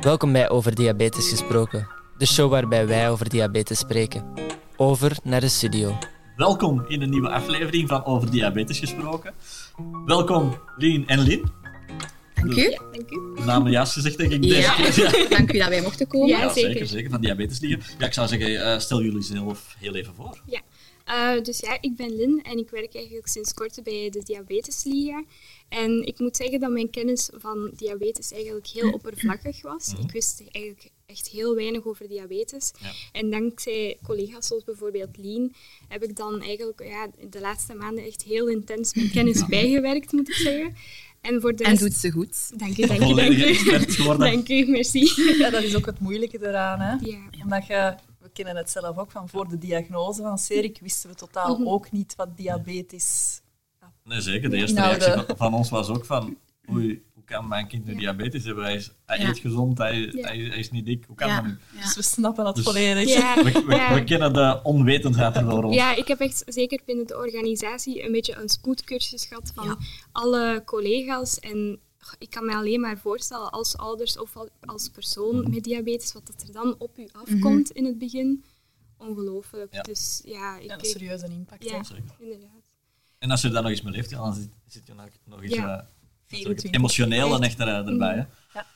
Welkom bij Over Diabetes Gesproken, de show waarbij wij over diabetes spreken. Over naar de studio. Welkom in een nieuwe aflevering van Over Diabetes Gesproken. Welkom Lien en Lin. Dank u. Dank u. De namen juist gezegd, denk ik. Ja. Deze keer. Ja. Dank u dat wij mochten komen. Ja, Ja, zeker. zeker. zeker. Van Diabetes Liga. Ja, ik zou zeggen, eh, stel jullie zelf heel even voor. Ja. Eh, dus ja, ik ben Lin en ik werk eigenlijk sinds kort bij de Diabetesliga. En ik moet zeggen dat mijn kennis van diabetes eigenlijk heel oppervlakkig was. Ik wist eigenlijk echt heel weinig over diabetes. Ja. En dankzij collega's zoals bijvoorbeeld Lien heb ik dan eigenlijk ja, de laatste maanden echt heel intens mijn kennis bijgewerkt, moet ik zeggen. En voor de En doet ze goed. Dank u, dank u, dank Volledige u. Dank merci. Ja, dat is ook het moeilijke eraan. Hè? Ja. Omdat je, kennen het zelf ook van voor de diagnose van Serik, wisten we totaal Mhm. ook niet wat diabetes Nee, zeker. De eerste reactie van, van ons was ook van... Oei, hoe kan mijn kind nu diabetes hebben? Hij, is, hij Ja. eet gezond, hij, Ja. hij, hij is niet dik. Hoe kan Ja. dat nu? Ja. Dus we snappen het Dus- volledig. Ja, We, we, ja. we kennen de onwetendheid er door ons. Ja, ik heb echt zeker binnen de organisatie een beetje een spoedcursus gehad van Ja. alle collega's. En ik kan me alleen maar voorstellen als ouders of al- als persoon met diabetes, wat dat er dan op u afkomt in het begin. Ongelooflijk. Ja. Dus ja, ik... Ja, een serieuze impact. ja, hè. Zeker. inderdaad. En als je daar nog eens mee leeft, ja, dan zit, zit je nog. Ja. eh, natuurlijk 24 het emotionele en echt er, erbij. Hè? Ja,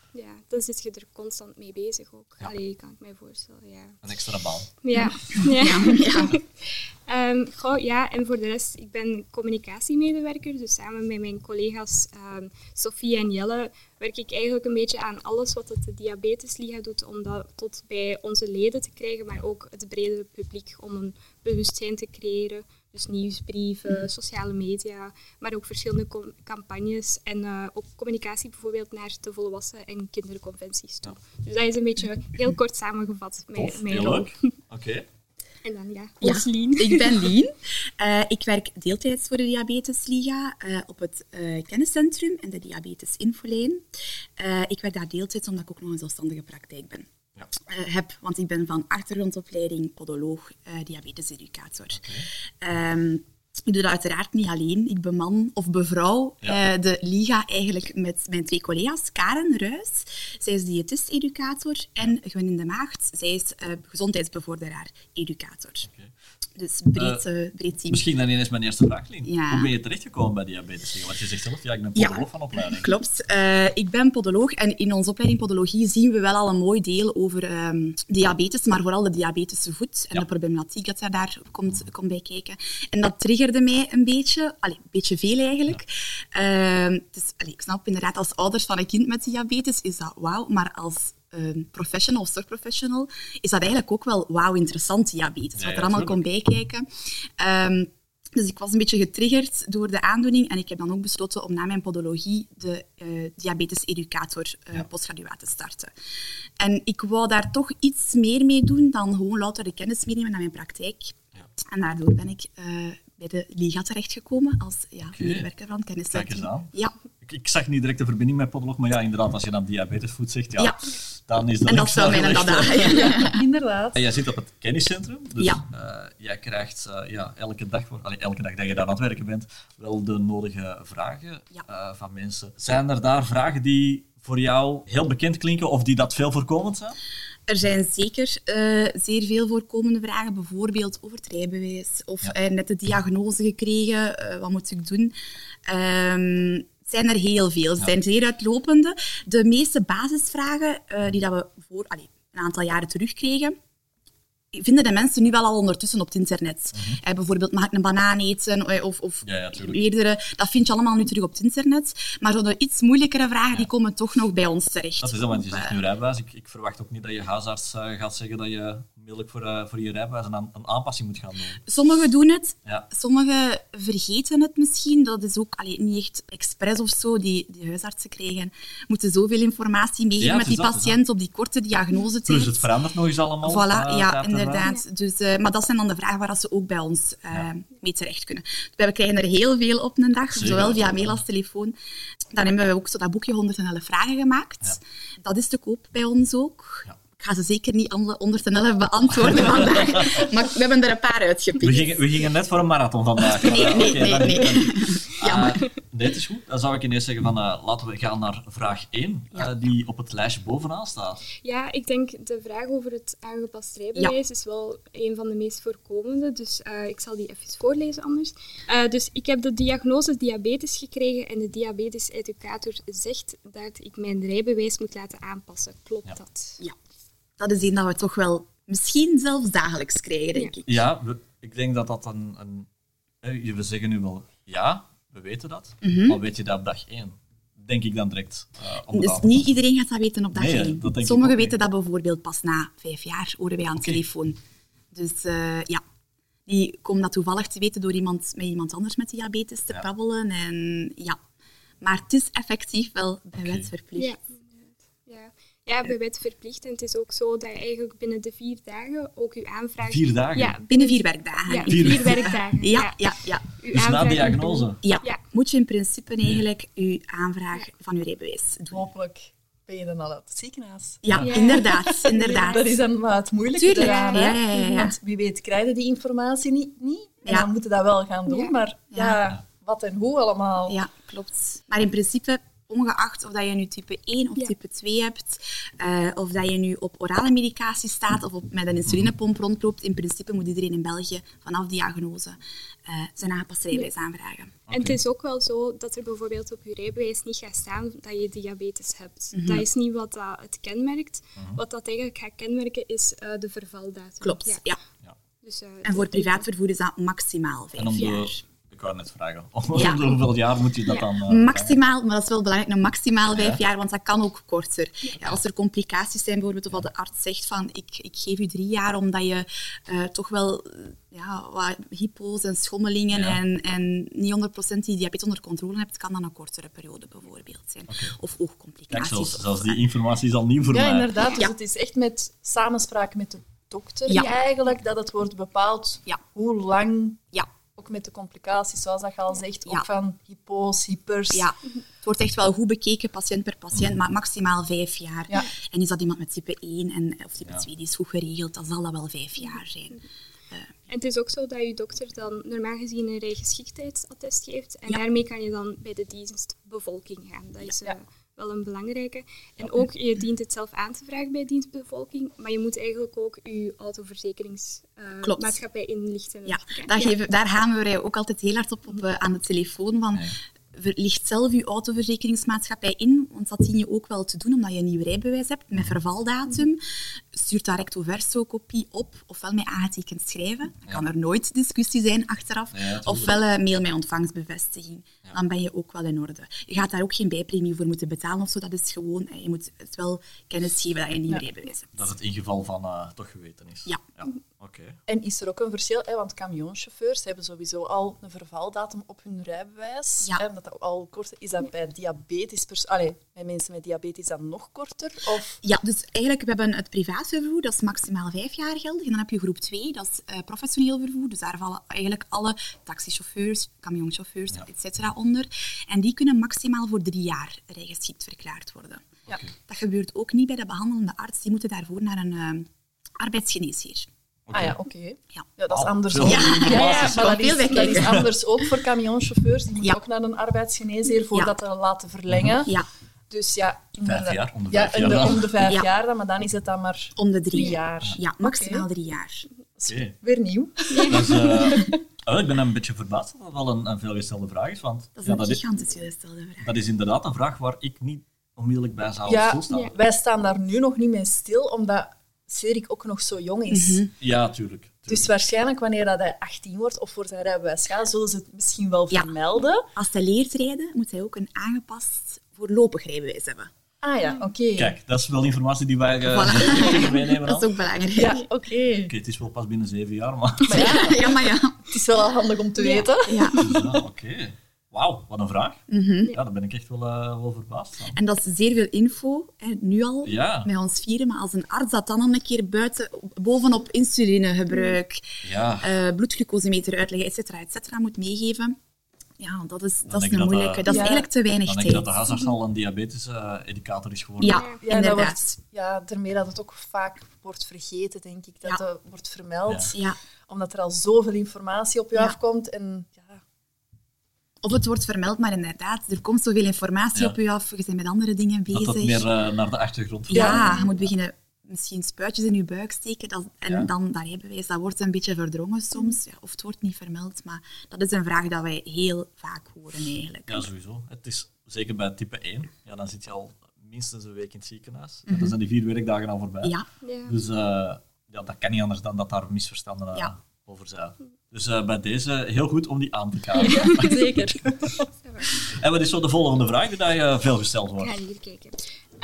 dan zit je er constant mee bezig ook. Ja. Allee, kan ik mij voorstellen, ja. Een extra bal. Ja. ja. Ja. Ehm, goh, ja, en voor de rest, ik ben communicatiemedewerker. Dus samen met mijn collega's ehm Sophie en Jelle werk ik eigenlijk een beetje aan alles wat het de Diabetesliga doet, om dat tot bij onze leden te krijgen, maar ook het bredere publiek, om een bewustzijn te creëren. Dus nieuwsbrieven, sociale media, maar ook verschillende com- campagnes en eh, ook communicatie bijvoorbeeld naar de volwassen en kinderconventies toe. Dus dat is een beetje heel kort samengevat, mijn, Tof, mijn heel rol. leuk. Oké. En dan ja, Ja. Lien. Ik ben Lien. Eh, ik werk deeltijds voor de Diabetesliga eh, op het eh, kenniscentrum en de Diabetes Infolijn. Eh, ik werk daar deeltijds omdat ik ook nog een zelfstandige praktijk ben. Ja. eh, heb, want ik ben van achtergrondopleiding podoloog, eh diabeteseducator. Ehm, ik doe dat uiteraard niet alleen. Ik beman of bevrouw Ja. eh, de Liga eigenlijk met mijn twee collega's. Karen Ruis, zij is diëtist-educator. En Gwen de Maagd, zij is eh, gezondheidsbevorderaar, educator. Dus breed, eh, breed team. Misschien dan ineens mijn eerste vraag, Lien. Ja. Hoe ben je terechtgekomen bij diabetes? Want je zegt zelf, ja, ik ben Ja. podoloog van opleiding. Klopt. Eh, ik ben podoloog en in onze opleiding podologie zien we wel al een mooi deel over ehm, diabetes, maar vooral de diabetische voet en Ja. de problematiek dat daar komt, komt bij kijken. En dat triggerde mij een beetje, allee, een beetje veel eigenlijk. Ehm, dus, allee, ik snap inderdaad, als ouders van een kind met diabetes is dat wauw, maar als ehm, professional of zorgprofessional is dat eigenlijk ook wel wauw interessant, diabetes, Ja, wat er allemaal komt bijkijken. Ehm, dus ik was een beetje getriggerd door de aandoening en ik heb dan ook besloten om na mijn podologie de eh diabetes-educator eh postgraduaat te starten. En ik wou daar toch iets meer mee doen dan gewoon louter de kennis meenemen naar mijn praktijk. Ja. En daardoor ben ik eh, bij de Liga terechtgekomen als ja, Oké. medewerker van het Kijk eens aan. Ja, Ik, ik zag niet direct de verbinding met podoloog, maar ja, inderdaad, als je dan diabetesvoet zegt, ja, Ja. Dan is de en dat zou mijn gelegd. dada. Inderdaad. En jij zit op het kenniscentrum, dus Ja. eh, jij krijgt eh, ja, elke, dag, voor, allee, elke dag dat je daar aan het werken bent wel de nodige vragen Ja. eh, van mensen. Zijn er daar vragen die voor jou heel bekend klinken of die dat veel voorkomend zijn? Er zijn zeker eh, zeer veel voorkomende vragen, bijvoorbeeld over het rijbewijs of Ja. eh, net de diagnose gekregen, eh, wat moet ik doen? Ehm, zijn er heel veel. Ze zijn zeer uitlopende. De meeste basisvragen eh, die dat we voor allee, een aantal jaren terugkregen, vinden de mensen nu wel al ondertussen op het internet. Eh, bijvoorbeeld, mag ik een banaan eten? Eh, Of, of Mhm. Ja, ja, tuurlijk. meerdere. Dat vind je allemaal nu terug op het internet. Maar zo de iets moeilijkere vragen, die komen toch nog bij ons terecht. Dat is dat, want je zegt eh, nu rijbewijs. Ik, ik verwacht ook niet dat je huisarts gaat zeggen dat je onmiddellijk voor, voor je rijbewijs een, aan- een aanpassing moet gaan doen. Sommigen doen het, sommigen vergeten het misschien. Dat is ook allee, niet echt expres of zo. Die, die huisartsen krijgen, moeten zoveel informatie meegeven met die dat, patiënt op die korte diagnosetijd. Plus het verandert nog eens allemaal. Voilà, ja, inderdaad. Dus, eh, maar dat zijn dan de vragen waar ze ook bij ons eh, mee terecht kunnen. We krijgen er heel veel op een dag, Zeker. zowel via mail als telefoon. Dan hebben we ook zo dat boekje 111 vragen gemaakt. Dat is te koop bij ons ook. Ga ze zeker niet alle 111 beantwoorden vandaag, maar we hebben er een paar uitgepikt. We gingen, we gingen net voor een marathon vandaag. Nee, maar, eh, nee, oké, nee. Jammer. Eh, nee, het is goed. Dan zou ik ineens zeggen van, eh, laten we gaan naar vraag 1, eh, Ja. die op het lijstje bovenaan staat. Ja, ik denk de vraag over het aangepast rijbewijs is wel een van de meest voorkomende. Dus eh, ik zal die even voorlezen anders. Eh, dus ik heb de diagnose diabetes gekregen en de diabetes-educator zegt dat ik mijn rijbewijs moet laten aanpassen. Klopt Ja. dat? Ja, dat is een dat we toch wel misschien zelfs dagelijks krijgen, denk Ja. ik. Ja, we- ik denk dat dat een... een we zeggen nu wel ja, we weten dat, Mhm. maar weet je dat op dag 1? Denk ik dan direct. eh, om het Dus niet iedereen gaat dat weten op dag Nee, één. dat denk ik Sommigen weten dat bijvoorbeeld pas na vijf jaar, horen wij aan de telefoon. Dus eh, ja, die komen dat toevallig te weten door iemand, met iemand anders met diabetes te Ja. babbelen. En, ja. Maar het is effectief wel bij Oké. wet verplicht. Ja. Ja. Ja, bij wet verplicht. En het is ook zo dat je eigenlijk binnen de vier dagen ook je aanvraag... Vier dagen? Ja, Binnen vier werkdagen. ja vier, werkdagen. Ja, ja, ja. Uw Dus na diagnose? Ja, Ja. moet je in principe eigenlijk je aanvraag van je rijbewijs doen. Hopelijk ben je dan al uit het ziekenhuis. Ja, Ja. inderdaad, inderdaad. Dat is dan maar het moeilijke Tuurlijk, eraan. hè. ja, ja, ja, ja. Want wie weet krijg je die informatie niet. niet en Ja. dan moeten dat wel gaan doen. Ja. Maar ja. Ja. wat en hoe allemaal. Ja, klopt. Maar in principe, ongeacht of dat je nu type 1 of Ja. type 2 hebt, eh, of dat je nu op orale medicatie staat of op, met een insulinepomp rondloopt, in principe moet iedereen in België vanaf diagnose eh, zijn aangepaste rijbewijs aanvragen. En het is ook wel zo dat er bijvoorbeeld op je rijbewijs niet gaat staan dat je diabetes hebt. Mhm. Dat is niet wat dat het kenmerkt. Wat dat eigenlijk gaat kenmerken is eh, de vervaldatum. Klopt, Ja. ja. Dus, eh, En voor privaatvervoer is dat maximaal En vijf om jaar. Ik wou net vragen. Om Ja. hoeveel jaar moet je dat Ja. dan... eh, Maximaal, maar dat is wel belangrijk, een maximaal vijf Ja. jaar, want dat kan ook korter. Ja, als er complicaties zijn, bijvoorbeeld, of wat de arts zegt van ik, ik geef u drie jaar omdat je eh, toch wel eh, ja, wat hypo's en schommelingen Ja. en, en niet 100% die diabetes onder controle hebt, kan dan een kortere periode bijvoorbeeld zijn. Of oogcomplicaties. zelfs, die informatie is al nieuw voor Ja, mij. inderdaad. Dus Ja. het is echt met samenspraak met de dokter Ja. eigenlijk dat het wordt bepaald Ja. hoe lang, Ja. Ook met de complicaties, zoals dat je al zegt, Ja. ook van hypo's, hypers. Ja, het wordt echt wel goed bekeken, patiënt per patiënt, maar maximaal vijf jaar. Ja. En is dat iemand met type 1 en, of type Ja. 2, die is goed geregeld, dan zal dat wel vijf jaar zijn. En het is ook zo dat je dokter dan normaal gezien een rijgeschiktheidsattest geeft. En Ja. daarmee kan je dan bij de dienstbevolking gaan. Dat is eh, Ja. Wel een belangrijke. En ook, je dient het zelf aan te vragen bij dienstbevolking. Maar je moet eigenlijk ook je autoverzekeringsmaatschappij inlichten. Ja, daar, geven, daar hameren wij ook altijd heel hard op, op eh, aan de telefoon. Van, Ja. licht zelf je autoverzekeringsmaatschappij in, want dat dien je ook wel te doen omdat je een nieuw rijbewijs hebt met vervaldatum. Stuur daar recto verso kopie op, ofwel met aangetekend schrijven. Dan kan er nooit discussie zijn achteraf. Ofwel eh, mail met ontvangstbevestiging. Dan ben je ook wel in orde. Je gaat daar ook geen bijpremie voor moeten betalen of zo. Dat is gewoon, eh, je moet het wel kennis geven dat je een nieuw Ja. rijbewijs hebt. Dat het in geval van eh, toch geweten is. Ja. Oké. En is er ook een verschil, hè, want camionchauffeurs hebben sowieso al een vervaldatum op hun rijbewijs. Ja. Hè, dat dat al korter is dat bij diabetes, pers- Allee, bij mensen met diabetes dan nog korter? Of Ja, dus eigenlijk, we hebben het privaatvervoer, dat is maximaal vijf jaar geldig. En dan heb je groep 2, dat is eh, professioneel vervoer. Dus daar vallen eigenlijk alle taxichauffeurs, camionchauffeurs, Ja. et cetera onder. En die kunnen maximaal voor drie jaar rijgeschikt verklaard worden. Ja. Dat gebeurt ook niet bij de behandelende arts. Die moeten daarvoor naar een eh, arbeidsgeneesheer. Ah ja, oké. Ja. Ja, dat is anders ook. Ja, Ja, ja, ja, maar dat is, dat anders ook voor camionchauffeurs. Die moeten Ja. ook naar een arbeidsgeneesheer voordat ze dat laten verlengen. Ja, Dus ja, inderdaad. jaar, om de ja, vijf de- jaar dan. om de vijf Ja. jaar dan, maar dan is het dan maar om de drie, drie jaar. Ja, maximaal drie jaar. Dat is Oké. Weer nieuw. Is, eh, oh, ik ben een beetje verbaasd dat dat wel een, een veelgestelde vraag is. Want Dat is ja, een dat, is, gigantisch gestelde vraag. dat is inderdaad een vraag waar ik niet onmiddellijk bij zou Ja, stilstaan. ja. Ja, wij staan daar nu nog niet mee stil, omdat Cedric ook nog zo jong is. Mhm. tuurlijk. tuurlijk. Dus waarschijnlijk wanneer dat hij 18 wordt of voor zijn rijbewijs gaat, zullen ze het misschien wel Ja. vermelden. Als hij leert rijden, moet hij ook een aangepast voorlopig rijbewijs hebben. Ah ja, oké. Kijk, dat is wel informatie die wij eh, Voilà. kunnen meenemen. Dat is ook belangrijk. Ja, oké. Oké, het is wel pas binnen zeven jaar, maar... Maar ja, ja, maar ja. het is wel al handig om te weten. ja. Ja, Oké. Wauw, wat een vraag. Mhm. Ja, daar ben ik echt wel, eh, wel verbaasd van. En dat is zeer veel info, hè, nu al, Ja. met ons vieren. Maar als een arts dat dan nog een keer buiten, bovenop insulinegebruik, Ja. eh bloedglucosemeter uitleggen, et cetera, et cetera, moet meegeven, Ja, dat is, dat is een dat, moeilijke. eh, Dat is Ja. eigenlijk te weinig Dan denk ik dat de tijd. huisarts al een diabetes-educator is geworden. Ja, dat inderdaad. wordt, ja, daarmee dat het ook vaak wordt vergeten, denk ik. Dat Ja. het wordt vermeld, Ja. omdat er al zoveel informatie op je Ja. afkomt. En ja, Of het wordt vermeld, maar inderdaad, er komt zoveel informatie Ja. op je af, je bent met andere dingen Dat bezig. dat meer eh, naar de achtergrond Ja, je moet beginnen misschien spuitjes in je buik steken. Dat, en Ja. dan dat rijbewijs, dat wordt een beetje verdrongen soms. Ja, of het wordt niet vermeld, maar dat is een vraag dat wij heel vaak horen eigenlijk. Ja, sowieso. Het is zeker bij type 1. Ja, dan zit je al minstens een week in het ziekenhuis. Ja, dan zijn die vier werkdagen al voorbij. Ja, Ja. Dus eh, ja, dat kan niet anders dan dat daar misverstanden Ja. over zijn. Dus eh, bij deze heel goed om die aan te kaarten. zeker. En wat is zo de volgende vraag die daar je veel gesteld Ik wordt? ga hier kijken.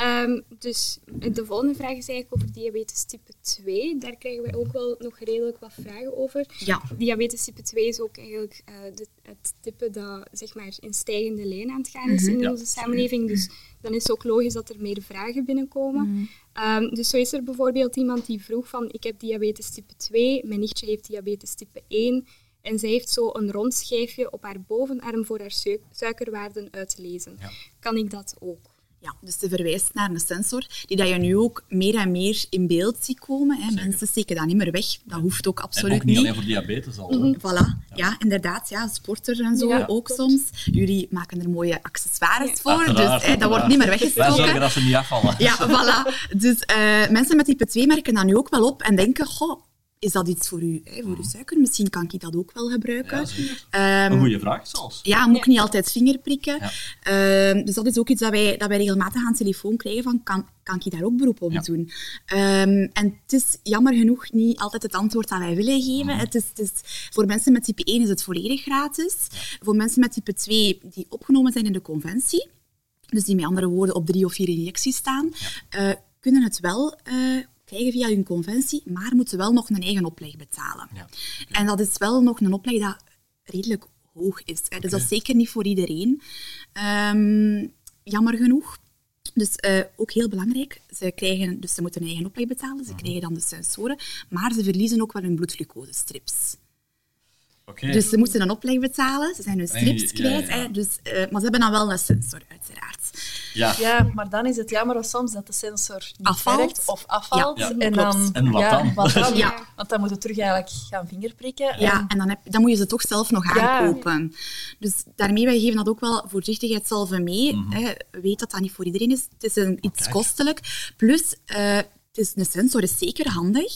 Ehm, dus de volgende vraag is eigenlijk over diabetes type 2. Daar krijgen wij ook wel nog redelijk wat vragen over. ja. Diabetes type 2 is ook eigenlijk eh, de- het type dat zeg maar, in stijgende lijn aan het gaan is in Ja, onze samenleving. Dus dan is het ook logisch dat er meer vragen binnenkomen. Ehm, dus zo is er bijvoorbeeld iemand die vroeg van ik heb diabetes type 2, mijn nichtje heeft diabetes type 1 en zij heeft zo een rond schijfje op haar bovenarm voor haar su- suikerwaarden uit te lezen. Ja. Kan ik dat ook? Ja, dus ze verwijst naar een sensor die dat je nu ook meer en meer in beeld ziet komen. Hè. Mensen steken dat niet meer weg. Dat hoeft ook En absoluut ook niet alleen niet. voor diabetes al. hè. Voilà, ja. inderdaad. Ja, sporters en zo Ja, ook klopt. soms. Jullie maken er mooie accessoires Ja. voor, Uiteraard, dus hè, dat wordt niet meer Wij weggestoken. zorgen dat ze niet afvallen. Ja, voilà. Dus eh, mensen met type 2 merken dat nu ook wel op en denken, goh, is dat iets voor u, hè, voor uw suiker? Misschien kan ik dat ook wel gebruiken. Ja. Ehm, Een goede vraag zelfs. ja, moet ik niet altijd vingerprikken. Ja. Ehm, dus dat is ook iets dat wij, dat wij regelmatig aan de telefoon krijgen van, kan, kan ik daar ook beroep op Ja. doen? Ehm, en het is jammer genoeg niet altijd het antwoord dat wij willen geven. Mhm. Het is, het is, voor mensen met type 1 is het volledig gratis. Voor mensen met type 2 die opgenomen zijn in de conventie, dus die met andere woorden op drie of vier injecties staan, eh, kunnen het wel eh, krijgen via hun conventie, maar moeten wel nog een eigen opleg betalen. Ja. En dat is wel nog een opleg dat redelijk hoog is. Hè. Dus dat is zeker niet voor iedereen. Ehm, jammer genoeg. Dus eh, ook heel belangrijk, ze, krijgen, dus ze moeten een eigen opleg betalen, ze krijgen dan de sensoren, maar ze verliezen ook wel hun bloedglucosestrips. Oké. Dus ze moeten een opleg betalen, ze zijn hun strips ja, kwijt, ja, ja. Hè, dus, eh, maar ze hebben dan wel een sensor, uiteraard. Ja. Ja, maar dan is het jammer soms dat de sensor niet Afvalt. werkt of afvalt. Ja, en, dan, En wat ja, dan? Wat dan? Ja. Want dan moet je terug eigenlijk gaan vingerprikken. Ja, En- en dan, heb, dan moet je ze toch zelf nog Ja. aankopen. Dus daarmee, wij geven dat ook wel voorzichtigheidshalve mee. Mhm. hè. Weet dat dat niet voor iedereen is. Het is een, iets kostelijk. Plus, eh, het is, een sensor is zeker handig.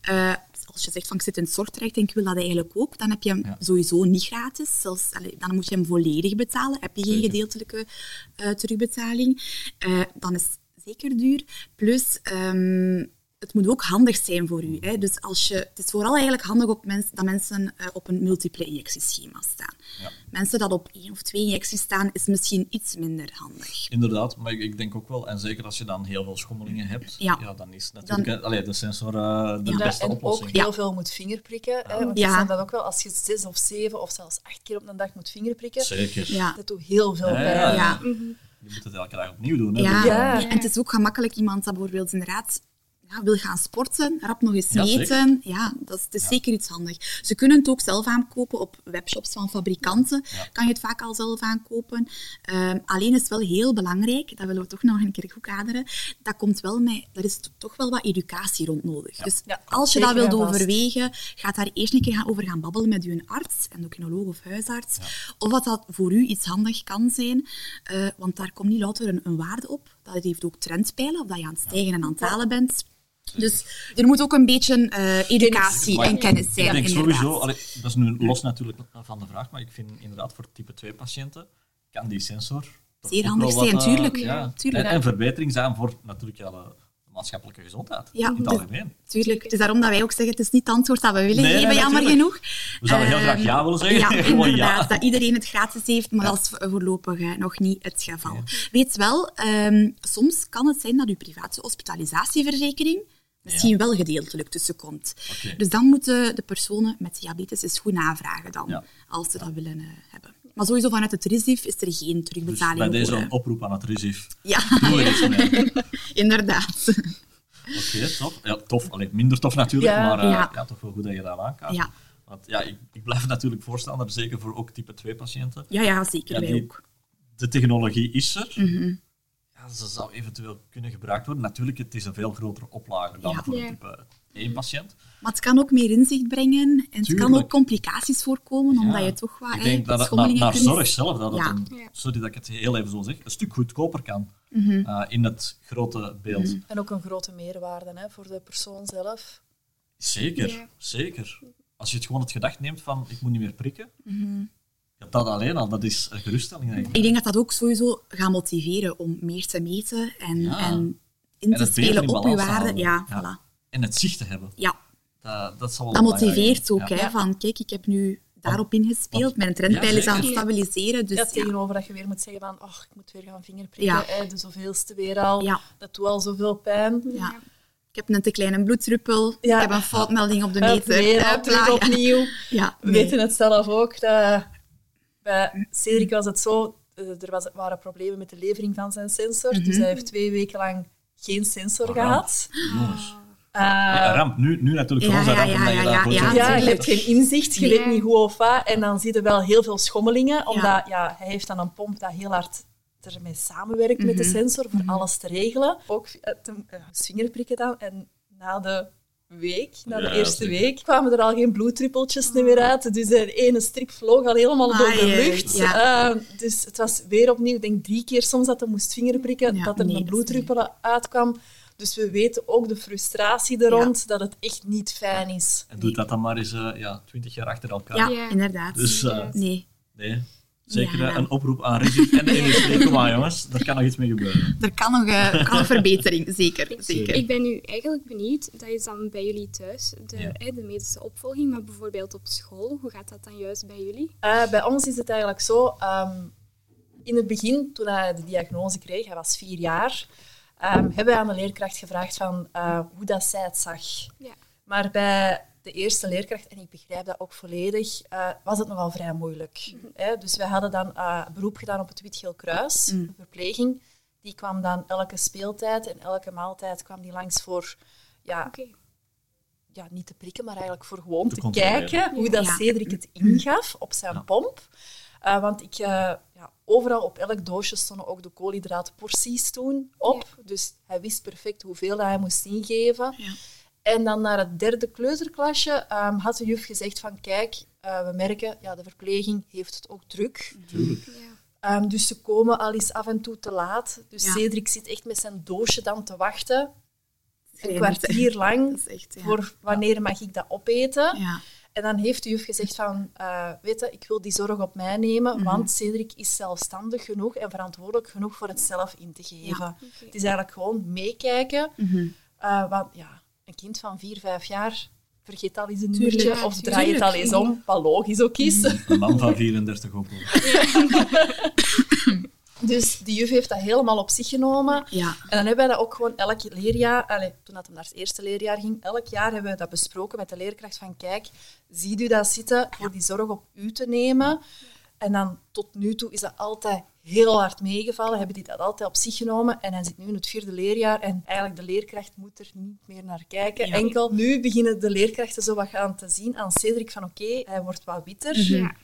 Eh, als je zegt van ik zit in het zorgtraject en ik wil dat eigenlijk ook, dan heb je hem Ja. sowieso niet gratis. Zelfs, dan moet je hem volledig betalen. Heb je geen Zeker. gedeeltelijke eh, terugbetaling. Eh, dan is het zeker duur. Plus, ehm, het moet ook handig zijn voor u. Hè. Dus als je, het is vooral eigenlijk handig op mens, dat mensen eh, op een multiple injectieschema staan. Ja. Mensen dat op één of twee injecties staan, is misschien iets minder handig. Inderdaad, maar ik, ik denk ook wel, en zeker als je dan heel veel schommelingen hebt, Ja. ja. dan is natuurlijk hè, allee, de sensor eh, de Ja. Ja, beste en oplossing. ook heel veel moet vingerprikken. Hè, want Ja. dat ook wel als je zes of zeven of zelfs acht keer op een dag moet vingerprikken. Zeker. Ja. Dat doet heel veel Ja, pijn. ja. Ja. Je moet het elke dag opnieuw doen. Hè? Ja. Dus, Ja. en het is ook gemakkelijk iemand dat bijvoorbeeld inderdaad ja, wil gaan sporten, rap nog eens Ja, zeker. meten. Ja, dat is, het is Ja. zeker iets handig. Ze kunnen het ook zelf aankopen op webshops van fabrikanten. Ja. Kan je het vaak al zelf aankopen. Ehm, alleen is het wel heel belangrijk, dat willen we toch nog een keer goed kaderen, dat komt wel met, er is toch wel wat educatie rond nodig. Dus Ja, als je dat wilt overwegen, ga daar eerst een keer gaan over gaan babbelen met je arts, endocrinoloog of huisarts, of wat dat voor u iets handig kan zijn. Eh, want daar komt niet louter een, een waarde op. Dat heeft ook trendpijlen, of dat je aan het stijgen en aan het dalen bent. Dus er moet ook een beetje eh, educatie Maar en kennis zijn, Ik denk inderdaad. sowieso, allee, dat is nu los natuurlijk van de vraag, maar ik vind inderdaad voor type 2 patiënten kan die sensor Zeer handig wel wat, zijn, eh, tuurlijk. ja, Tuurlijk. En, en verbetering zijn voor natuurlijk de maatschappelijke gezondheid Ja, in het dus- algemeen. Tuurlijk. Het is daarom dat wij ook zeggen, het is niet het antwoord dat we willen Nee, geven, nee, jammer genoeg. We zouden heel graag ja willen zeggen. Ja, inderdaad. ja. Dat iedereen het gratis heeft, maar dat is voorlopig eh, nog niet het geval. Weet wel, ehm, soms kan het zijn dat uw private hospitalisatieverzekering misschien wel gedeeltelijk tussenkomt. Dus dan moeten de personen met diabetes eens goed navragen dan, als ze dat willen eh, hebben. Maar sowieso vanuit het RISIF is er geen Dus terugbetaling bij deze voor. een oproep aan het RISIF. Ja, Doe er iets mee. inderdaad. Oké, tof. Ja, tof. Allee, minder tof natuurlijk, Ja. maar eh, Ja. ja. toch wel goed dat je dat aankaart. Ja. Want ja, ik, ik blijf natuurlijk voorstander, zeker voor ook type 2 patiënten. Ja, ja, zeker. Ja, wij die- ook. De technologie is er. Mhm. Ja, ze zou eventueel kunnen gebruikt worden. Natuurlijk, het is een veel grotere oplage dan Ja. voor type 1 patiënt. Maar het kan ook meer inzicht brengen en het kan ook complicaties voorkomen, omdat Ja. je toch wat Ik hè, denk dat het naar, schommelingen naar kunt- zorg zelf, dat het Ja. een, sorry dat ik het heel even zo zeg, een stuk goedkoper kan Mhm. eh, in het grote beeld. En ook een grote meerwaarde hè, voor de persoon zelf. Zeker, zeker. Als je het gewoon het gedacht neemt van ik moet niet meer prikken, Mhm. ja, dat alleen al, dat is een geruststelling. Denk ik. Ik denk dat dat ook sowieso gaat motiveren om meer te meten en, Ja. en in En te spelen in op je balans te waarde. houden. Ja, Ja. voilà. En het zicht te hebben, Ja, dat, dat zal wel dat motiveert ook. Ja. Hè, van, kijk, ik heb nu daarop ingespeeld. Mijn trendpeil Ja, is aan het stabiliseren. Dus ja, ja, tegenover dat je weer moet zeggen van, oh, ik moet weer gaan vingerprikken, Ja. hè, de zoveelste weer al. Ja. Dat doet al zoveel pijn. ja. Ik heb een te kleine bloeddruppel. Ja. Ik heb een foutmelding op de meter. weer ja. opnieuw. Ja, We nee. weten het zelf ook. Dat bij Cedric was het zo, eh, er was, waren problemen met de levering van zijn sensor. Mhm. Dus hij heeft twee weken lang geen sensor Oh, gehad. Jongens. Eh, Ja, ramp. Nu, nu natuurlijk Ja, voor ons ja, ramp, ja, ja, ja, ja. ja, je hebt geen inzicht, je weet niet hoe of wat. En dan zie je wel heel veel schommelingen, omdat ja. hij heeft dan een pomp dat heel hard ermee samenwerkt met de Mhm. sensor voor alles te regelen. Ook eh, te, vingerprikken dan. En na de week, na de eerste week, kwamen er al geen bloeddruppeltjes meer uit. Dus de ene strip vloog al helemaal door de lucht. ja. Eh, dus het was weer opnieuw, ik denk drie keer soms dat hij moest vingerprikken, Ja, dat er nee, een bloeddruppel uitkwam. Dus we weten ook de frustratie er rond, dat het echt niet fijn is. En doet dat dan maar eens eh, ja, 20 jaar achter elkaar. Ja, Ja. inderdaad. Dus eh, Nee, nee, zeker Ja. eh, een oproep aan Rigid en de industrie. Kom maar jongens, er kan nog iets mee gebeuren. er kan nog, eh, kan nog verbetering, zeker. Zeker. zeker. Ik ben nu eigenlijk benieuwd, dat is dan bij jullie thuis, de, Ja. de medische opvolging, maar bijvoorbeeld op school, hoe gaat dat dan juist bij jullie? Eh, bij ons is het eigenlijk zo. ehm, in het begin, toen hij de diagnose kreeg, hij was vier jaar, ehm, hebben wij aan de leerkracht gevraagd van, eh, hoe dat zij het zag. Ja. Maar bij de eerste leerkracht, en ik begrijp dat ook volledig, eh, was het nogal vrij moeilijk. Hè? Dus wij hadden dan eh, beroep gedaan op het Wit-Geel Kruis, Mm. een verpleging. Die kwam dan elke speeltijd en elke maaltijd kwam die langs voor ja, Oké. ja, niet te prikken, maar eigenlijk voor gewoon Te kijken hoe dat Ja. Cedric het ingaf op zijn Ja. pomp. Eh, want ik, eh, ja, overal op elk doosje stonden ook de koolhydraatporties toen op. Dus hij wist perfect hoeveel dat hij moest ingeven. Ja. En dan naar het derde kleuterklasje ehm, had de juf gezegd van kijk, eh, we merken, ja, de verpleging heeft het ook druk. Tuurlijk. Ja. Ehm, dus ze komen al eens af en toe te laat. Dus Ja. Cedric zit echt met zijn doosje dan te wachten. Een kwartier lang echt, voor wanneer mag ik dat opeten. Ja. En dan heeft de juf gezegd van, eh weet je, ik wil die zorg op mij nemen, Mhm. want Cedric is zelfstandig genoeg en verantwoordelijk genoeg voor het zelf in te geven. Het is eigenlijk gewoon meekijken. Mhm. eh, want ja, een kind van vier, vijf jaar vergeet al eens een Tuurlijk. Ja, of draai het al eens om, wat logisch ook is. Een man van 34 ook wel. Dus die juf heeft dat helemaal op zich genomen. Ja. En dan hebben wij dat ook gewoon elk leerjaar, allee, toen dat hem naar het eerste leerjaar ging, elk jaar hebben we dat besproken met de leerkracht van kijk, ziet u dat zitten voor die zorg op u te nemen? En dan tot nu toe is dat altijd heel hard meegevallen, hebben die dat altijd op zich genomen en hij zit nu in het vierde leerjaar en eigenlijk de leerkracht moet er niet meer naar kijken. Ja. Enkel nu beginnen de leerkrachten zo wat gaan te zien aan Cedric van oké, hij wordt wat witter. Ja.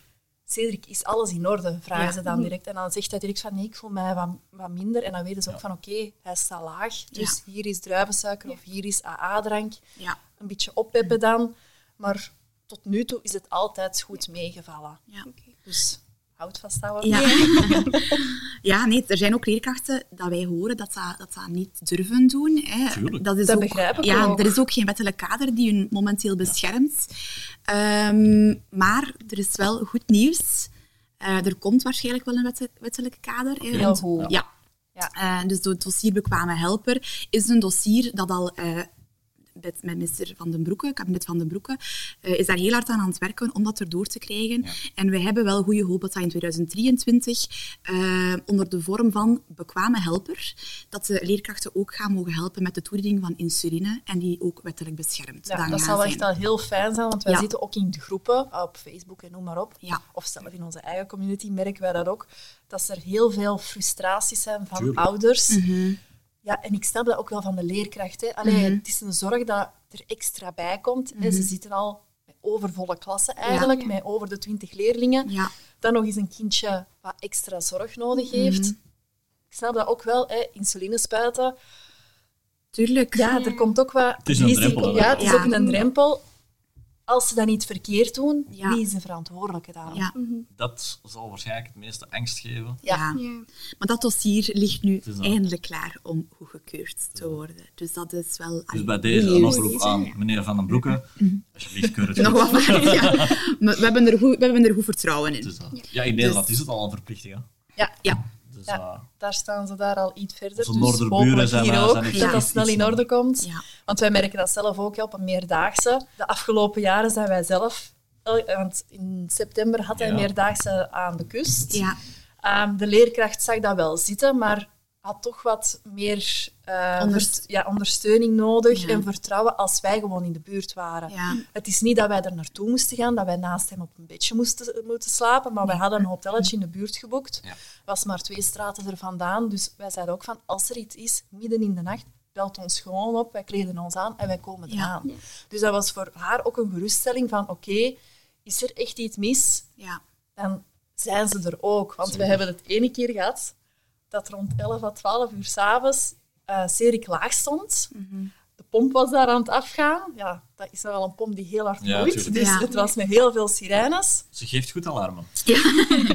Cedric, is alles in orde? Vragen Ja. ze dan direct. En dan zegt hij direct van nee, ik voel mij wat, wat minder. En dan weten ze ook van oké, hij staat laag. Dus hier is druivensuiker of hier is AA-drank. Ja. Een beetje oppeppen dan. Maar tot nu toe is het altijd goed meegevallen. Ja. Dus houd vasthouden. Ja. ja, nee, er zijn ook leerkrachten dat wij horen dat dat, dat, dat niet durven doen. Hè. Tuurlijk. Dat, is Dat ook, begrijp ik ja, ook. Er is ook geen wettelijk kader die hun momenteel beschermt. Ehm, maar er is wel goed nieuws. Eh, er komt waarschijnlijk wel een wette- wettelijk kader. Hè, Heel goed. Ja. Ja. Eh, dus het dossier Bekwame Helper is een dossier dat al eh, met, met minister Van den Broeke, kabinet Van den Broeke, eh, is daar heel hard aan aan het werken om dat erdoor te krijgen. En we hebben wel goede hoop dat dat in 2023 eh, onder de vorm van bekwame helper, dat de leerkrachten ook gaan mogen helpen met de toediening van insuline en die ook wettelijk beschermd Ja, dan dat zal echt wel heel fijn zijn, want wij Ja. zitten ook in de groepen, op Facebook en noem maar op. Ja. Of zelf in onze eigen community merken wij dat ook. Dat er heel veel frustraties zijn van Tuurlijk. ouders. Mhm. Ja, en ik snap dat ook wel van de leerkracht. Hè. Allee, Het is een zorg dat er extra bij komt. Ze zitten al met overvolle klassen eigenlijk, Ja. met over de 20 leerlingen. Ja. Dan nog eens een kindje wat extra zorg nodig heeft. Mhm. Ik snap dat ook wel, hè, insuline spuiten. Tuurlijk. Ja, er komt ook wat Het is een risico. drempel, hè. Ja, het is Ja. ook een drempel. Als ze dat niet verkeerd doen, Ja. wie is de verantwoordelijke dan? Ja. Dat zal waarschijnlijk het meeste angst geven. Ja. Ja. Maar dat dossier ligt nu eindelijk klaar om goedgekeurd te worden. Dus dat is wel... Dus bij deze een oproep aan meneer Van den Broeke. Alsjeblieft, keur het Nog goed. wat vaart, ja. Maar we, hebben er goed, we hebben er goed vertrouwen in. Dus, ja, in Nederland is het al een verplichting. Hè. Ja, Ja. Dus, Ja. eh, daar staan ze daar al iets verder. Onze Dus noorderburen hopelijk zijn hier ook, zijn dat dat snel in orde komt. Ja. Want wij merken dat zelf ook op een meerdaagse. De afgelopen jaren zijn wij zelf... el- Want in september had hij meerdaagse aan de kust. Ja. Ehm, de leerkracht zag dat wel zitten, maar had toch wat meer eh, Onderst- ja, ondersteuning nodig Ja. en vertrouwen als wij gewoon in de buurt waren. Ja. Het is niet dat wij er naartoe moesten gaan, dat wij naast hem op een bedje moesten moeten slapen, maar wij hadden een hotelletje in de buurt geboekt. Ja. was maar twee straten er vandaan, dus wij zeiden ook van, als er iets is, midden in de nacht, belt ons gewoon op, wij kleden ons aan en wij komen eraan. Ja. Dus dat was voor haar ook een geruststelling van, oké, is er echt iets mis? Ja. dan zijn ze er ook. Want we hebben het ene keer gehad dat rond 11 à 12 uur s'avonds uh, Serik laag stond. Mhm. De pomp was daar aan het afgaan. Ja, dat is wel een pomp die heel hard Ja, dus Ja. het was met heel veel sirenes. Ze geeft goed alarmen.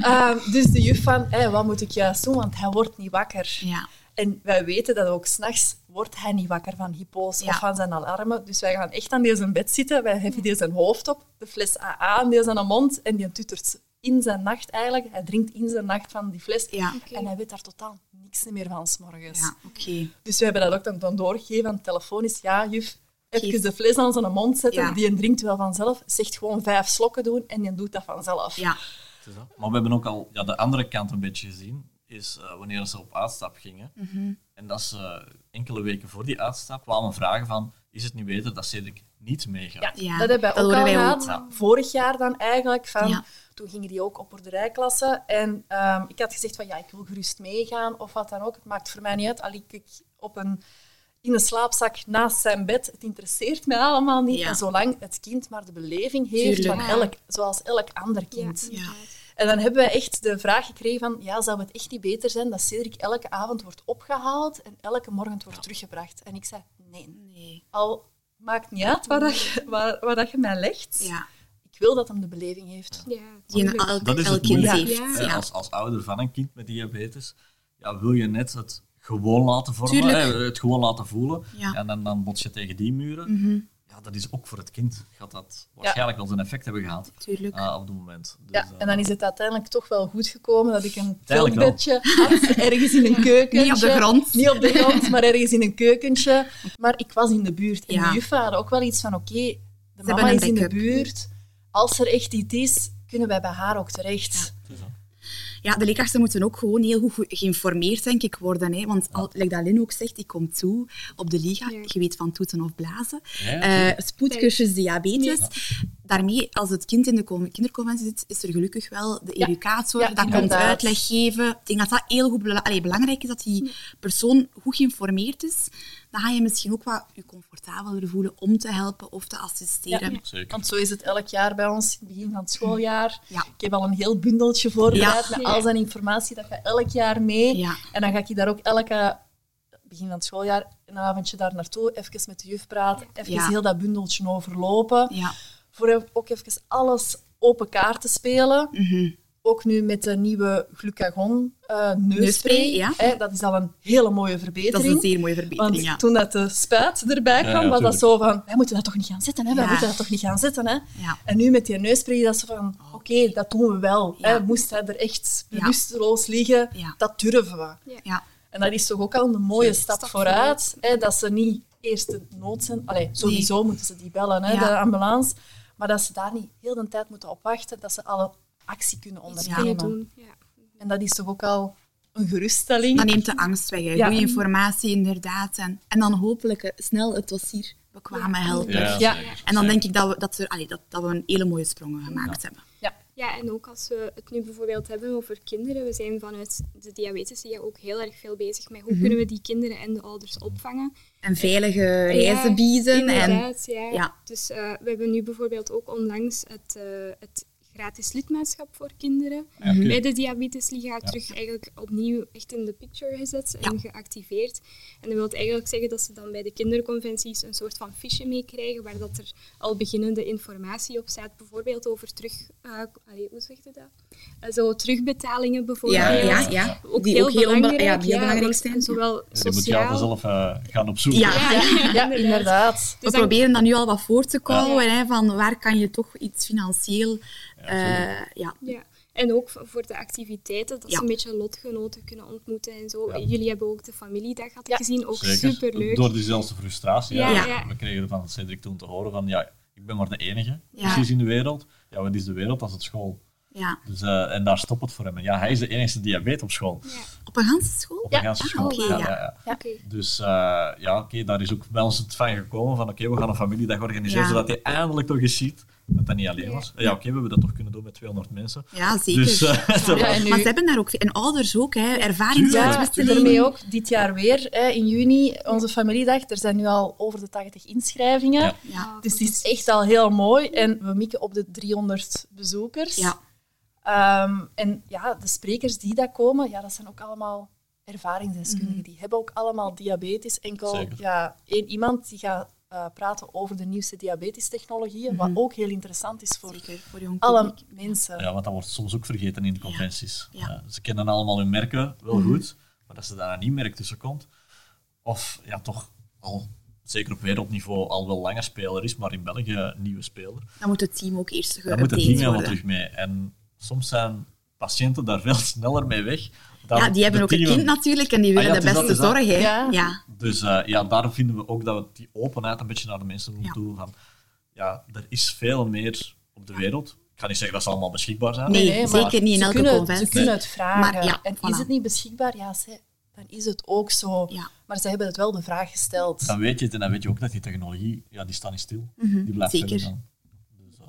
Ehm, dus de juf van, wat moet ik juist doen? Want hij wordt niet wakker. Ja. En wij weten dat ook s'nachts wordt hij niet wakker van hypo's Ja. of van zijn alarmen. Dus wij gaan echt aan deze bed zitten. Wij heffen deze zijn hoofd op, de fles AA aan deze zijn mond en die tuttert in zijn nacht eigenlijk. Hij drinkt in zijn nacht van die fles. Ja. En hij weet daar totaal niks meer van s'morgens. Ja, oké. Dus we hebben dat ook dan, dan doorgegeven aan het telefonisch. Ja, juf, even Geef. de fles aan zijn mond zetten. Ja. Die drinkt wel vanzelf. Zegt gewoon vijf slokken doen en die doet dat vanzelf. Ja. Het is dat. Maar we hebben ook al ja, de andere kant een beetje gezien. Is eh, wanneer ze op uitstap gingen. Mhm. En dat ze enkele weken voor die uitstap kwamen vragen van... Is het nu beter dat Cedric niet meegaat? Ja, Ja, dat hebben wij dat ook al gehad. Vorig jaar dan eigenlijk. Van, Ja. Toen gingen die ook op boerderijklasse. En ehm, ik had gezegd van ja, ik wil gerust meegaan of wat dan ook. Het maakt voor mij niet uit. Al ik op een, in een slaapzak naast zijn bed. Het interesseert mij allemaal niet. Ja. En zolang het kind maar de beleving heeft Tuurlijk. van elk, zoals elk ander kind. Ja. En dan hebben wij echt de vraag gekregen van, ja, zou het echt niet beter zijn dat Cedric elke avond wordt opgehaald en elke morgen wordt teruggebracht? En ik zei, nee. Nee. Al maakt niet uit waar, dat je, waar, waar dat je mij legt. Ja. Ik wil dat hem de beleving heeft. Ja, Die Dat is elk kind heeft. Ja. Als, als ouder van een kind met diabetes, ja, wil je net het gewoon laten vormen, hè, het gewoon laten voelen. Ja. En dan, dan bots je tegen die muren. Mhm. Ja, dat is ook voor het kind. Gaat dat waarschijnlijk wel zijn effect hebben gehad Tuurlijk. eh, op dat moment. Dus, Ja, eh, en dan is het uiteindelijk toch wel goed gekomen dat ik een veldbedje had, ergens in een keukentje. Niet op de grond. Niet op de grond, maar ergens in een keukentje. Maar ik was in de buurt. En Ja. de juffen hadden ook wel iets van, oké, de hebben mama is in de buurt. Als er echt iets is, kunnen wij bij haar ook terecht. dat. Ja, de leerkrachten moeten ook gewoon heel goed ge- geïnformeerd, denk ik, worden. Hè? Want, al, like dat Lin ook zegt, ik kom toe op de liga, Ja. je weet van toeten of blazen. Ja, Eh, spoedcursus diabetes. Daarmee, als het kind in de con- kinderconventie zit, is er gelukkig wel de Ja. educator, Ja, dat komt uitleg geven. Ik denk dat dat heel goed bela- allee, belangrijk is, dat die persoon goed geïnformeerd is. Dan ga je misschien ook wat je comfortabeler voelen om te helpen of te assisteren. Ja. Zeker. Want zo is het elk jaar bij ons, het begin van het schooljaar. Ja. Ik heb al een heel bundeltje voorbereid Ja. met al zijn informatie. Dat gaat elk jaar mee. Ja. En dan ga ik je daar ook elke begin van het schooljaar een avondje daar naartoe, even met de juf praten, even Ja. heel dat bundeltje overlopen. Ja. Voor ook even alles open kaart te spelen. Mhm. Ook nu met de nieuwe glucagon eh neusspray. Neusspray, ja. Hè, dat is al een hele mooie Dat verbetering. is een zeer mooie verbetering, Want ja. toen dat de spuit erbij kwam, ja, was dat zo van, wij moeten dat toch niet gaan zetten, hè? wij moeten dat toch niet gaan zetten. Hè? Ja. En nu met die neusspray, dat is van, oké, dat doen we wel. Ja. Hè? Moest hij er echt Ja. bewusteloos liggen, Ja. dat durven we. Ja. En dat is toch ook al een mooie stap, Stap vooruit, hè? dat ze niet eerst de nood zijn. Allee, sowieso moeten ze die bellen, hè, Ja. de ambulance. Maar dat ze daar niet heel de tijd moeten op wachten, dat ze alle actie kunnen ondernemen. Ja. En dat is toch ook al een geruststelling. Dat neemt de angst weg. Ja. Goede informatie, inderdaad. En, en dan hopelijk eh, snel het dossier bekwamen helpen. Ja, Ja. En dan denk ik dat we, dat, er, allee, dat, dat we een hele mooie sprongen gemaakt hebben. Ja. Ja, en ook als we het nu bijvoorbeeld hebben over kinderen, we zijn vanuit de diabetesliga ook heel erg veel bezig met hoe Mhm. kunnen we die kinderen en de ouders opvangen. En veilige reizen bieden. En, ja. Dus eh, we hebben nu bijvoorbeeld ook onlangs het, eh, het gratis lidmaatschap voor kinderen Ja, bij de Diabetesliga terug eigenlijk opnieuw echt in de picture gezet en Ja. geactiveerd. En dat wil eigenlijk zeggen dat ze dan bij de kinderconventies een soort van fiche meekrijgen waar dat er al beginnende informatie op staat, bijvoorbeeld over terug... eh, allee, hoe zeg je dat? Eh, zo terugbetalingen bijvoorbeeld. ja, ja, ja. Ook die heel ook heel, onbe- belangrijk. ja, die heel belangrijk want zijn. Zowel Ja, die moet je sociaal... zelf eh, gaan opzoeken. Ja, ja. Ja, inderdaad. We Dus dan- proberen dat nu al wat voor te kouwen, hè, van waar kan je toch iets financieel... eh, ja, Ja. En ook voor de activiteiten, dat Ja. ze een beetje lotgenoten kunnen ontmoeten en zo. Ja. Jullie hebben ook de familiedag, had ik Ja, gezien, ook Zeker. superleuk. Door diezelfde frustratie. Ja, Ja, ja. We kregen van Cedric toen te horen van, ja, ik ben maar de enige, Ja. precies in de wereld. Ja, wat is de wereld als het school? ja. Dus, eh, en daar stopt het voor hem. En ja, hij is de enige diabetes op school. Ja, Op een ganse school? Op Ja. een ganse Ah, school. oké, ja, ja. ja, ja. oké. Dus eh, ja, oké, daar is ook bij ons het van gekomen van oké, we gaan een familiedag organiseren, Ja. zodat hij eindelijk toch eens ziet dat dat niet alleen Ja. was. Ja, oké, we hebben dat toch kunnen doen met 200 mensen. Ja, zeker. Dus eh, Ja, was- en nu- Maar ze hebben daar ook... En ouders ook, hè. Ja, daarmee ook dit jaar weer, hè, in juni, onze familiedag. Er zijn nu al over de 80 inschrijvingen. Ja. Ja. Dus het is echt al heel mooi. En we mikken op de 300 bezoekers. Ja. Ehm, en ja, de sprekers die daar komen, ja, dat zijn ook allemaal ervaringsdeskundigen. Die hebben ook allemaal diabetes. Enkel Zeker. ja, één iemand die gaat eh, praten over de nieuwste diabetestechnologieën, wat ook heel interessant is voor Zeker, voor jong alle mensen. ja, want dat wordt soms ook vergeten in de conventies. Ja. Ze kennen allemaal hun merken wel goed, maar dat ze daar een nieuw merk tussen komt, of ja, toch al, zeker op wereldniveau, al wel langer speler is, maar in België een nieuwe speler. Dan moet het team ook eerst Dan moet het team helemaal worden. terug mee. En soms zijn patiënten daar veel sneller mee weg. Dan Ja, die hebben ook een kind natuurlijk en die willen Ah ja, de beste dat, zorg. Hè. Ja. Ja. Dus eh, ja, daar vinden we ook dat we die openheid een beetje naar de mensen doen Ja. toe. Van, ja, er is veel meer op de wereld. Ik ga niet zeggen dat ze allemaal beschikbaar zijn. Nee, maar zeker niet in ze elke kunnen, conventie. Ze kunnen het vragen. Maar ja, en voilà. is het niet beschikbaar? Ja, ze, dan is het ook zo. Ja. Maar ze hebben het wel de vraag gesteld. Dan weet je het en dan weet je ook dat die technologie, ja, die staat niet stil. Mhm, Die blijft zeker. Dus, eh,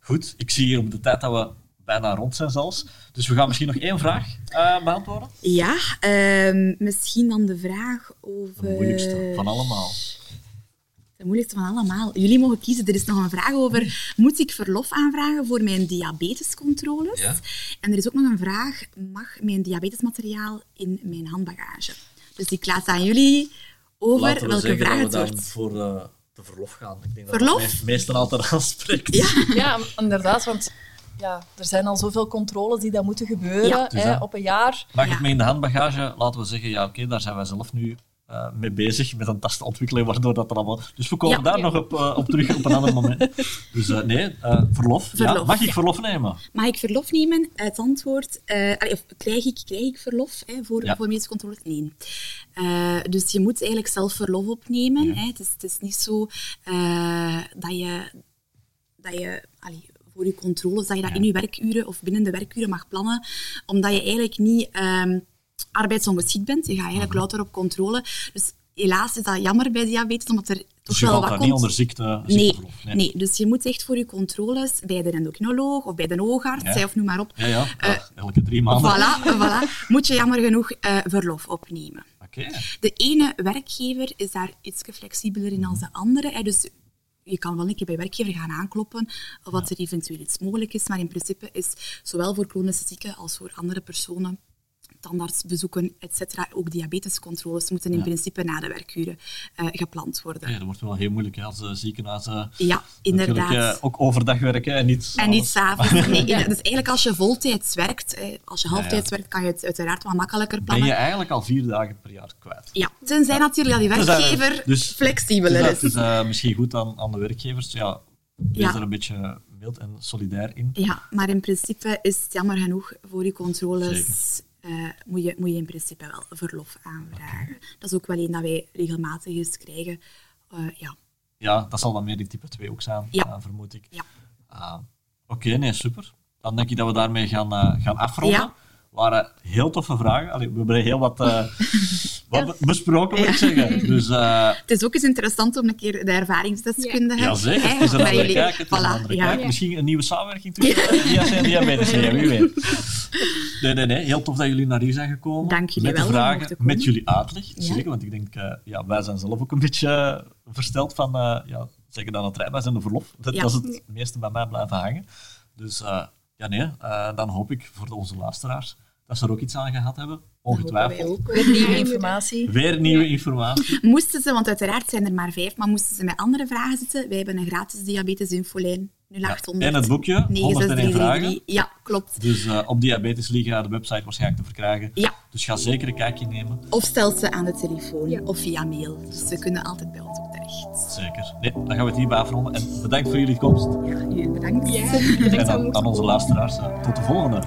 goed, ik zie hier op de tijd dat we bijna rond zijn zelfs. Dus we gaan misschien nog één vraag eh, beantwoorden. Ja, ehm, misschien dan de vraag over... De moeilijkste van allemaal. De moeilijkste van allemaal. Jullie mogen kiezen. Er is nog een vraag over, moet ik verlof aanvragen voor mijn diabetescontroles? Ja. En er is ook nog een vraag, mag mijn diabetesmateriaal in mijn handbagage? Dus ik laat aan jullie over Laten we welke zeggen vraag dat het we dan wordt. voor eh, de verlof gaan. Ik denk Verlof? dat dat me- meesten altijd aanspreekt. Ja. Ja, inderdaad, want ja, er zijn al zoveel controles die dat moeten gebeuren Ja. Dus, hè, hè. op een jaar. Mag Ja. het mee in de handbagage? Laten we zeggen, ja, oké, daar zijn wij zelf nu eh, mee bezig met een tas te ontwikkelen, waardoor dat er allemaal... Dus we komen Ja. daar Ja. nog op, eh, op terug op een ander moment. Dus eh, nee, eh, verlof. Ja, Verlof, mag ik ja. verlof nemen? Mag ik verlof nemen? Het antwoord, eh, allee, of krijg ik, krijg ik verlof hè, voor, Ja. voor medische controles? Nee. Eh, dus je moet eigenlijk zelf verlof opnemen. Ja. Hè. Het, is, het is niet zo eh, dat je, dat je allee, voor je controles, dat je dat Ja. in je werkuren of binnen de werkuren mag plannen, omdat je eigenlijk niet ehm, arbeidsongeschikt bent. Je gaat eigenlijk Mhm. louter op controle. Dus helaas is dat jammer bij diabetes, omdat er toch Dus je wel valt wat komt. niet onder ziekte, Nee, ziekteverlof. nee. dus je moet echt voor je controles bij de endocrinoloog of bij de oogarts, Ja. of noem maar op, Ja, ja. Eh, elke drie maanden. Voilà, voilà. Moet je jammer genoeg eh, verlof opnemen. Oké. De ene werkgever is daar iets flexibeler in dan de andere. Dus je kan wel een keer bij werkgever gaan aankloppen wat er eventueel iets mogelijk is. Maar in principe is zowel voor chronische zieken als voor andere personen tandartsbezoeken, etc. Ook diabetescontroles moeten in Ja. principe na de werkuren eh, gepland worden. Ja, dat wordt wel heel moeilijk hè, als uh, ziekenhuizen Ja, inderdaad. ook overdag werken en niet En niet s'avonds. Nee, dus eigenlijk als je voltijds werkt, als je halftijds werkt, kan je het uiteraard wat makkelijker plannen. Ben je eigenlijk al vier dagen per jaar kwijt. Ja, tenzij natuurlijk dat die werkgever dus, flexibeler dus is. Het is misschien goed aan, aan de werkgevers. Ja, wees er een beetje mild en solidair in. Ja, maar in principe is het jammer genoeg voor je controles... Uh, moet, je, moet je in principe wel verlof aanvragen. Okay. Dat is ook wel een dat wij regelmatig eens krijgen. Uh, ja. ja, dat zal dan meer in type 2 ook zijn, ja. uh, vermoed ik. Ja. Oké, okay, nee, super. Dan denk ik dat we daarmee gaan, gaan afronden. Ja. Waren heel toffe vragen. Allee, we hebben heel wat, eh, wat besproken, moet ik zeggen. Dus uh, Het is ook eens interessant om een keer de ervaringsdeskundige... ja, zeker. Het is een andere jullie- kijk. Het is een Voilà, andere ja. kijk. Misschien een nieuwe samenwerking tussen uh, Dias en Diabetes. Ja, wie weet. Nee, nee, nee. Heel tof dat jullie naar hier zijn gekomen. Dank jullie met wel om vragen, met jullie uitleg. Ja. Zeker, want ik denk, eh, ja, wij zijn zelf ook een beetje eh, versteld van, eh, ja, zeggen dan het rijbewijs en de verlof. Dat, Ja. dat is het meeste bij mij blijven hangen. Dus eh, ja, nee, eh, dan hoop ik voor onze luisteraars dat ze er ook iets aan gehad hebben. Ongetwijfeld. Weer nieuwe informatie. Weer nieuwe informatie. Moesten ze, want uiteraard zijn er maar vijf, maar moesten ze met andere vragen zitten? Wij hebben een gratis diabetes-infolijn. 0800. En het boekje, 101 vragen. Ja, klopt. Dus eh, op Diabetes Liga, de website waarschijnlijk te verkrijgen. Ja. Dus ga zeker een kijkje nemen. Of stel ze aan de telefoon Ja. of via mail. Dus ze kunnen altijd bij ons Zeker. Nee, dan gaan we het hierbij afronden. En bedankt voor jullie komst. Ja, bedankt. Ja, En bedankt aan aan onze luisteraars, eh, tot de volgende.